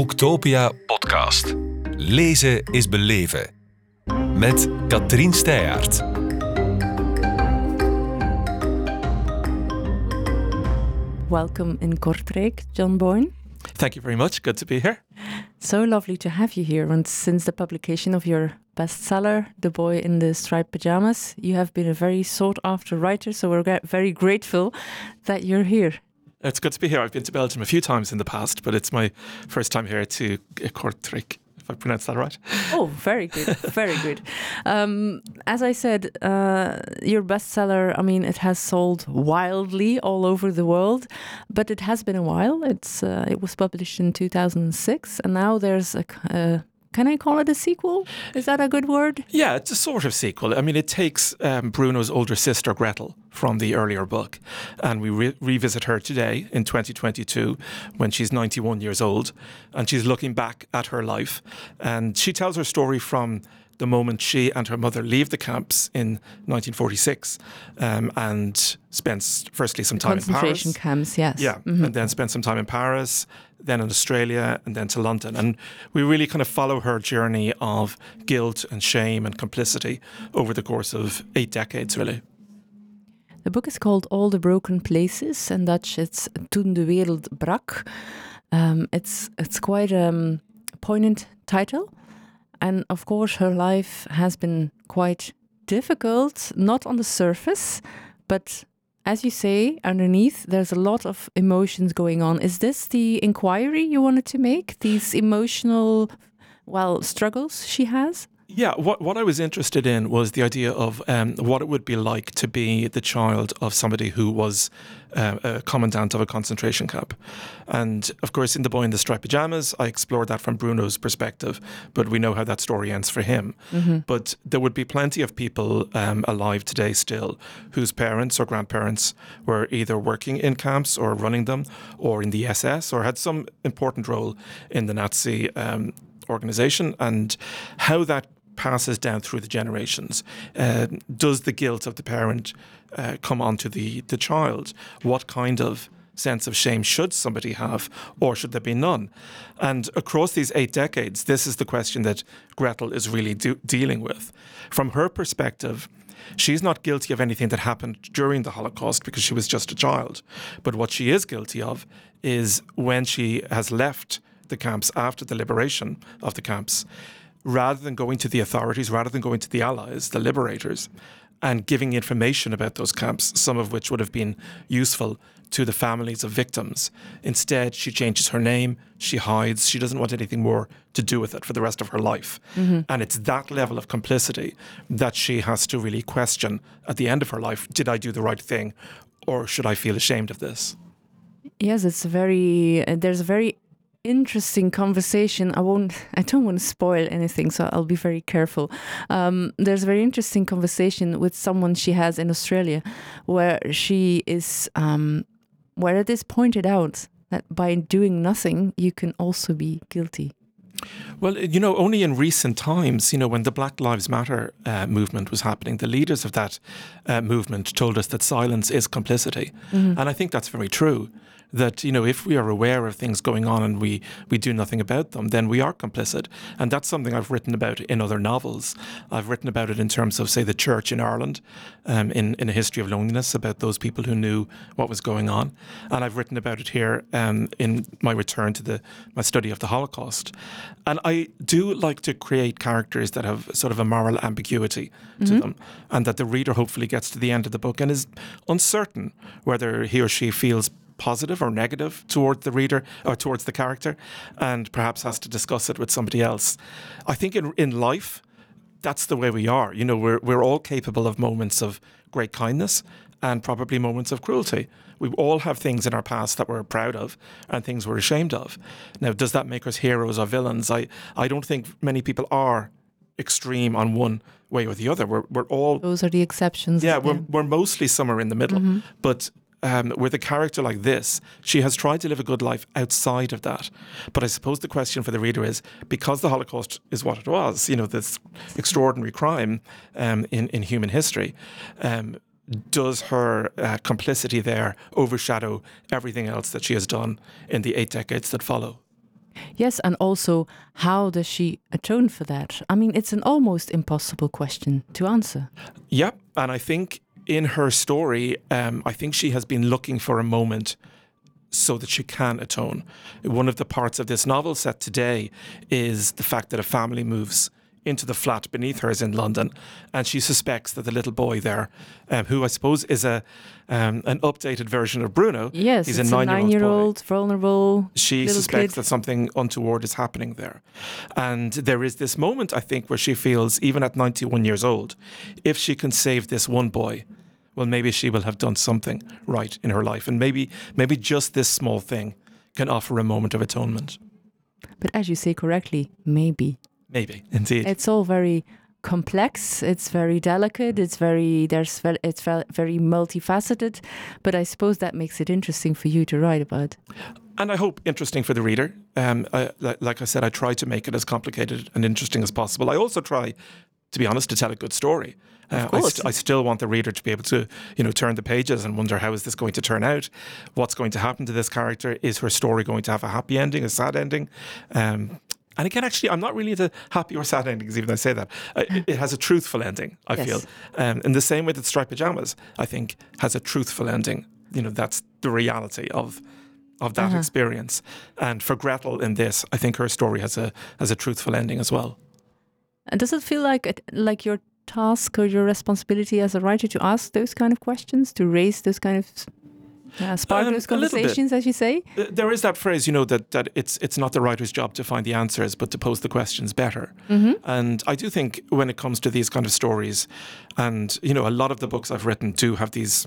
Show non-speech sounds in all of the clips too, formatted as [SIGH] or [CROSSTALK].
Boektopia podcast. Lezen is beleven. Met Katrien Steyaert. Welcome in Kortrijk, John Boyne. Thank you very much. Good to be here. So lovely to have you here. And since the publication of your bestseller, The Boy in the Striped Pajamas, you have been a very sought after writer. So we're very grateful that you're here. It's good to be here. I've been to Belgium a few times in the past, but it's my first time here to Kortrijk. If I pronounce that right. Oh, very good, very good. Um, as I said, uh, your bestseller. I mean, it has sold wildly all over the world, but it has been a while. It's uh, it was published in 2006, and now there's a. Uh, can I call it a sequel? Is that a good word? Yeah, it's a sort of sequel. I mean, it takes um, Bruno's older sister Gretel from the earlier book, and we re- revisit her today in 2022 when she's 91 years old, and she's looking back at her life, and she tells her story from the moment she and her mother leave the camps in 1946 um, and spends firstly some time in Paris. Concentration camps, yes. Yeah, mm-hmm. and then spend some time in Paris, then in Australia, and then to London. And we really kind of follow her journey of guilt and shame and complicity over the course of eight decades, really. The book is called All the Broken Places. In Dutch, it's Toen de wereld brak. Um, it's it's quite a um, poignant title. And of course, her life has been quite difficult, not on the surface, but as you say, underneath, there's a lot of emotions going on. Is this the inquiry you wanted to make? These emotional, well, struggles she has? Yeah, what, what I was interested in was the idea of um, what it would be like to be the child of somebody who was uh, a commandant of a concentration camp. And of course, in The Boy in the Striped Pajamas, I explored that from Bruno's perspective, but we know how that story ends for him. Mm-hmm. But there would be plenty of people um, alive today still whose parents or grandparents were either working in camps or running them or in the SS or had some important role in the Nazi um, organization and how that passes down through the generations. Uh, does the guilt of the parent uh, come onto the, the child? What kind of sense of shame should somebody have, or should there be none? And across these eight decades, this is the question that Gretel is really do- dealing with. From her perspective, she's not guilty of anything that happened during the Holocaust because she was just a child. But what she is guilty of is when she has left the camps after the liberation of the camps, rather than going to the authorities, rather than going to the allies, the liberators, and giving information about those camps, some of which would have been useful to the families of victims. Instead, she changes her name, she hides, she doesn't want anything more to do with it for the rest of her life. Mm-hmm. And it's that level of complicity that she has to really question at the end of her life did I do the right thing or should I feel ashamed of this? Yes, it's very, uh, there's a very interesting conversation. I won't. [LAUGHS] I don't want to spoil anything, so I'll be very careful. Um, there's a very interesting conversation with someone she has in Australia, where she is, um, where it is pointed out that by doing nothing, you can also be guilty. Well, you know, only in recent times, you know, when the Black Lives Matter uh, movement was happening, the leaders of that uh, movement told us that silence is complicity. Mm-hmm. And I think that's very true that you know if we are aware of things going on and we we do nothing about them, then we are complicit, and that's something I've written about in other novels. I've written about it in terms of say the church in Ireland, um, in in a history of loneliness about those people who knew what was going on, and I've written about it here um, in my return to the my study of the Holocaust, and I do like to create characters that have sort of a moral ambiguity to mm-hmm. them, and that the reader hopefully gets to the end of the book and is uncertain whether he or she feels positive or negative towards the reader or towards the character, and perhaps has to discuss it with somebody else. I think in in life, that's the way we are. You know, we're we're all capable of moments of great kindness and probably moments of cruelty. We all have things in our past that we're proud of and things we're ashamed of. Now, does that make us heroes or villains? I, I don't think many people are extreme on one way or the other. We're, we're all. Those are the exceptions. Yeah, we're, we're mostly somewhere in the middle. Mm-hmm. But um, with a character like this, she has tried to live a good life outside of that. But I suppose the question for the reader is because the Holocaust is what it was, you know, this extraordinary crime um, in, in human history. Um, does her uh, complicity there overshadow everything else that she has done in the eight decades that follow? Yes, and also how does she atone for that? I mean, it's an almost impossible question to answer. Yeah, and I think in her story, um, I think she has been looking for a moment so that she can atone. One of the parts of this novel set today is the fact that a family moves into the flat beneath hers in London, and she suspects that the little boy there, um, who I suppose is a um, an updated version of Bruno, yes, he's a nine-year-old, vulnerable. She suspects kid. that something untoward is happening there, and there is this moment I think where she feels, even at ninety-one years old, if she can save this one boy, well, maybe she will have done something right in her life, and maybe maybe just this small thing can offer a moment of atonement. But as you say correctly, maybe Maybe, indeed. It's all very complex. It's very delicate. It's very there's it's very multifaceted. But I suppose that makes it interesting for you to write about. And I hope interesting for the reader. Um, I, like I said, I try to make it as complicated and interesting as possible. I also try, to be honest, to tell a good story. Uh, I, st- I, still want the reader to be able to, you know, turn the pages and wonder how is this going to turn out? What's going to happen to this character? Is her story going to have a happy ending, a sad ending? Um, and again, actually, I'm not really into happy or sad endings, even though I say that. It, it, has a truthful ending, I yes. feel. Um, in the same way that Striped Pajamas, I think, has a truthful ending. You know, that's the reality of of that uh-huh. experience. And for Gretel in this, I think her story has a has a truthful ending as well. And does it feel like it, like your task or your responsibility as a writer to ask those kind of questions, to raise those kind of yeah, spark um, those conversations, as you say. Uh, there is that phrase, you know, that that it's it's not the writer's job to find the answers, but to pose the questions better. Mm-hmm. And I do think when it comes to these kind of stories, and you know, a lot of the books I've written do have these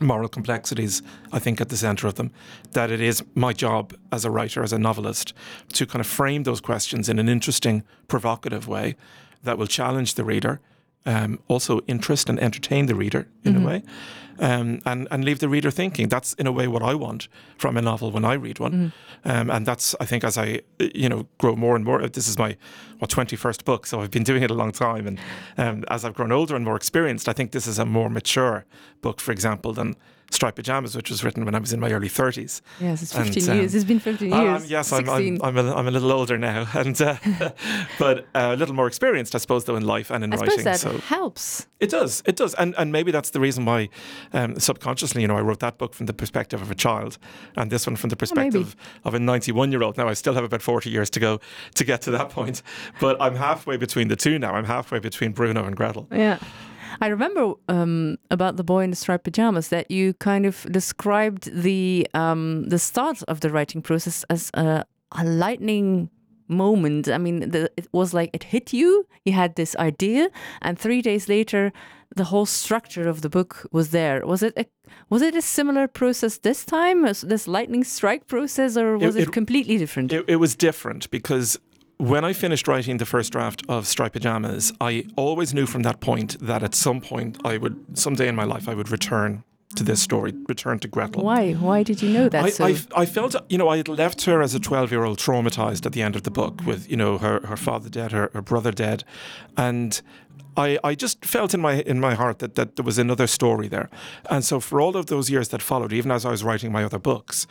moral complexities, I think, at the centre of them. That it is my job as a writer, as a novelist, to kind of frame those questions in an interesting, provocative way that will challenge the reader um, also interest and entertain the reader in mm-hmm. a way, um, and and leave the reader thinking. That's in a way what I want from a novel when I read one, mm-hmm. um, and that's I think as I you know grow more and more. This is my what twenty first book, so I've been doing it a long time, and um, as I've grown older and more experienced, I think this is a more mature book, for example, than Striped Pajamas, which was written when I was in my early 30s. Yes, it's 15 and, um, years. It's been 15 years. Um, yes, I'm, I'm, I'm, a, I'm a little older now, [LAUGHS] and uh, [LAUGHS] but uh, a little more experienced, I suppose, though, in life and in I writing. That so helps. It does. It does. And, and maybe that's the reason why um, subconsciously, you know, I wrote that book from the perspective of a child and this one from the perspective oh, of a 91 year old. Now, I still have about 40 years to go to get to that [LAUGHS] point, but I'm halfway between the two now. I'm halfway between Bruno and Gretel. Yeah. I remember um, about the boy in the striped pajamas that you kind of described the um, the start of the writing process as a, a lightning moment. I mean, the, it was like it hit you. You had this idea, and three days later, the whole structure of the book was there. Was it a was it a similar process this time, this lightning strike process, or was it, it, it completely different? It, it was different because when I finished writing the first draft of Striped Pajamas, I always knew from that point that at some point I would, someday in my life, I would return to this story, return to Gretel. Why? Why did you know that? I, so? I, I, felt, you know, I had left her as a 12 year old traumatized at the end of the book with, you know, her, her father dead, her, her brother dead. And I, I just felt in my in my heart that, that there was another story there. And so for all of those years that followed, even as I was writing my other books,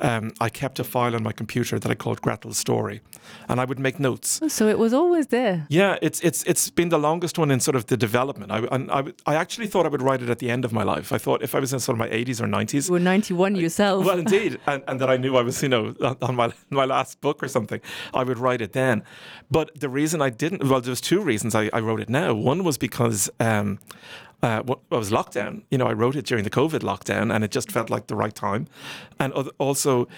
um, I kept a file on my computer that I called Gretel's Story. And I would make notes. Oh, so it was always there. Yeah, it's it's it's been the longest one in sort of the development. I, and I, I actually thought I would write it at the end of my life. I thought if I was in sort of my 80s or 90s. You were 91 yourself. well, [LAUGHS] indeed. And, and that I knew I was, you know, on my, my last book or something, I would write it then. But the reason I didn't, well, there's two reasons I, I wrote it now. One was because um, uh, what was lockdown. You know, I wrote it during the COVID lockdown, and it just felt like the right time. And also,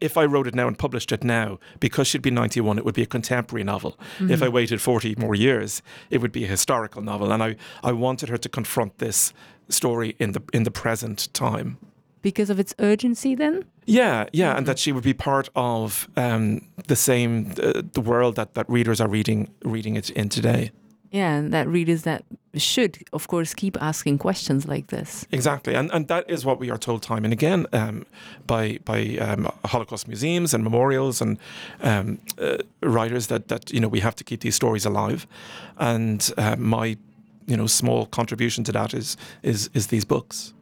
if I wrote it now and published it now, because she'd be 91, it would be a contemporary novel. Mm-hmm. If I waited 40 more years, it would be a historical novel. And I, I wanted her to confront this story in the in the present time. Because of its urgency, then? Yeah, yeah, mm-hmm. and that she would be part of um, the same uh, the world that, that readers are reading reading it in today. Yeah, and that readers that should, of course, keep asking questions like this. Exactly, and and that is what we are told time and again um, by by um, Holocaust museums and memorials and um, uh, writers that that you know we have to keep these stories alive, and uh, my you know small contribution to that is is is these books.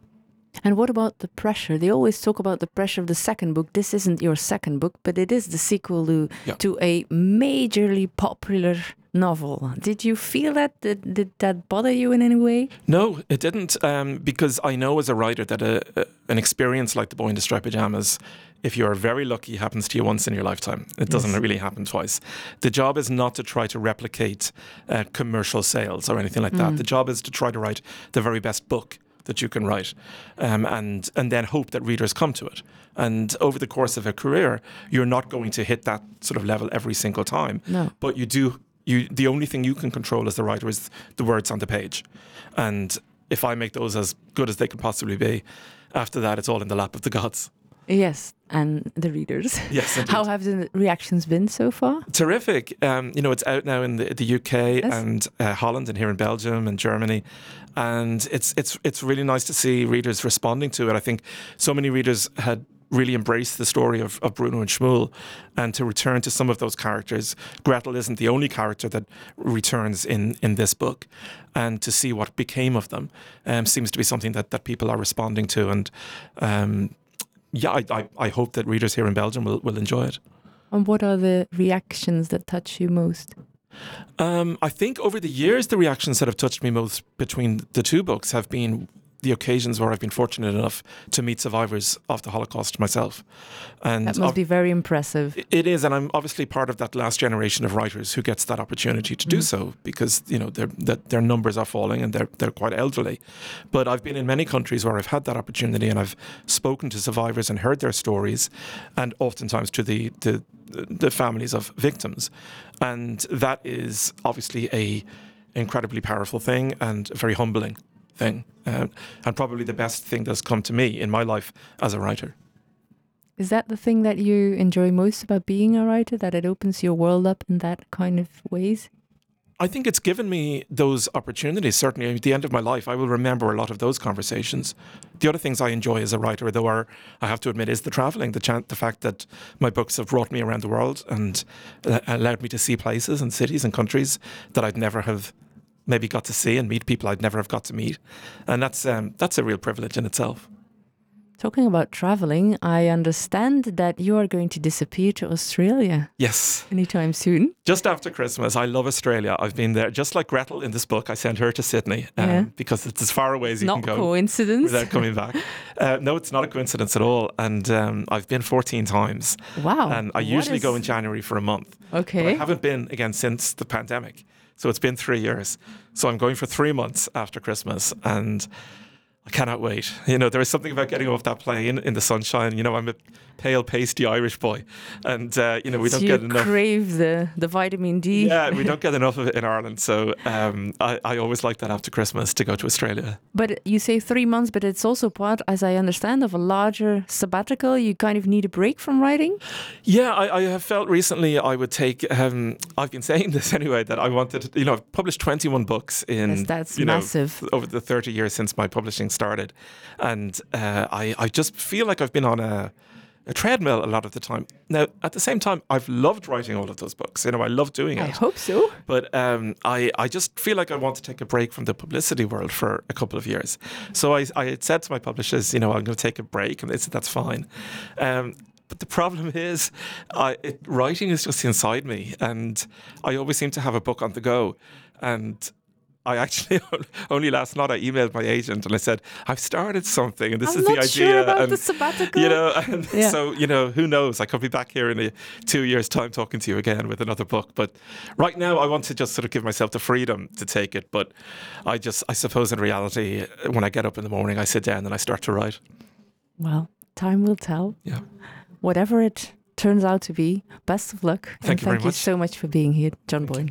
And what about the pressure? They always talk about the pressure of the second book. This isn't your second book, but it is the sequel to, Yeah. to a majorly popular novel. Did you feel that? Did, did that bother you in any way? No, it didn't, um, because I know as a writer that a, a, an experience like The Boy in the Striped Pajamas, if you're very lucky, happens to you once in your lifetime. It doesn't Yes. really happen twice. The job is not to try to replicate uh, commercial sales or anything like that. The job is to try to write the very best book that you can write, um, and and then hope that readers come to it. And over the course of a career, you're not going to hit that sort of level every single time. No. But you do. You the only thing you can control as the writer is the words on the page, and if I make those as good as they can possibly be, after that it's all in the lap of the gods. Yes, and the readers. [LAUGHS] Yes, indeed. How have the reactions been so far? terrific. Um, you know, it's out now in the, the UK Yes. and uh, Holland and here in Belgium and Germany, and it's it's it's really nice to see readers responding to it. I think so many readers had really embrace the story of, of Bruno and Shmuel, and to return to some of those characters. Gretel isn't the only character that returns in in this book, and to see what became of them um, seems to be something that that people are responding to, and. Um, yeah, I, I, I hope that readers here in Belgium will, will enjoy it. And what are the reactions that touch you most? Um, I think over the years, the reactions that have touched me most between the two books have been the occasions where I've been fortunate enough to meet survivors of the Holocaust myself. And That must ob- be very impressive. it is, and I'm obviously part of that last generation of writers who gets that opportunity to do Mm. so because you know their that their numbers are falling and they're they're quite elderly. But I've been in many countries where I've had that opportunity and I've spoken to survivors and heard their stories, and oftentimes to the the, the families of victims, and that is obviously a incredibly powerful thing and very humbling thing, uh, and probably the best thing that's come to me in my life as a writer. Is that the thing that you enjoy most about being a writer? That it opens your world up in that kind of ways? I think it's given me those opportunities. Certainly, at the end of my life, I will remember a lot of those conversations. The other things I enjoy as a writer, though, are I have to admit, is the traveling, the the fact that my books have brought me around the world and uh, allowed me to see places and cities and countries that I'd never have maybe got to see and meet people I'd never have got to meet, and that's um, that's a real privilege in itself. Talking about traveling, I understand that you are going to disappear to Australia Yes. anytime soon. Just after Christmas, I love Australia. I've been there, just like Gretel in this book. I sent her to Sydney um, Yeah. because it's as far away as you Not can go. coincidence. without coming back. [LAUGHS] Uh, no, it's not a coincidence at all. And um, I've been 14 times. Wow. and I usually is- go in January for a month. But I haven't been again since the pandemic. So it's been three years. So I'm going for three months after Christmas. And I cannot wait. You know, there is something about getting off that plane in the sunshine. You know, I'm a pale, pasty Irish boy. And, uh, you know, we So don't get enough. crave the, the vitamin D. Yeah, we don't [LAUGHS] get enough of it in Ireland. So um, I, I always like that after Christmas to go to Australia. But you say three months, but it's also part, as I understand, of a larger sabbatical. You kind of need a break from writing. Yeah, I, I have felt recently I would take. Um, I've been saying [LAUGHS] this anyway that I wanted. You know, I've published twenty one books in. Yes, that's you know, massive. over the thirty years since my publishing started, and uh, I I just feel like I've been on a. A treadmill a lot of the time. Now, at the same time, I've loved writing all of those books. You know, I love doing it. I hope so. But um, I, I just feel like I want to take a break from the publicity world for a couple of years. So I, I had said to my publishers, you know, I'm going to take a break, and they said that's fine. Um, but the problem [LAUGHS] is, I, it, writing is just inside me, and I always seem to have a book on the go. And I actually [LAUGHS] only last night I emailed my agent and I said I've started something, and this I'm is the idea. sure about and, the sabbatical. you know, and [LAUGHS] Yeah. so you know, who knows? I could be back here in a two years' time talking to you again with another book. But right now, I want to just sort of give myself the freedom to take it. But I just, I suppose, in reality, when I get up in the morning, I sit down and I start to write. Well, time will tell. Yeah. Whatever it turns out to be, best of luck. Thank and you very thank you much. so much for being here, John Boyne.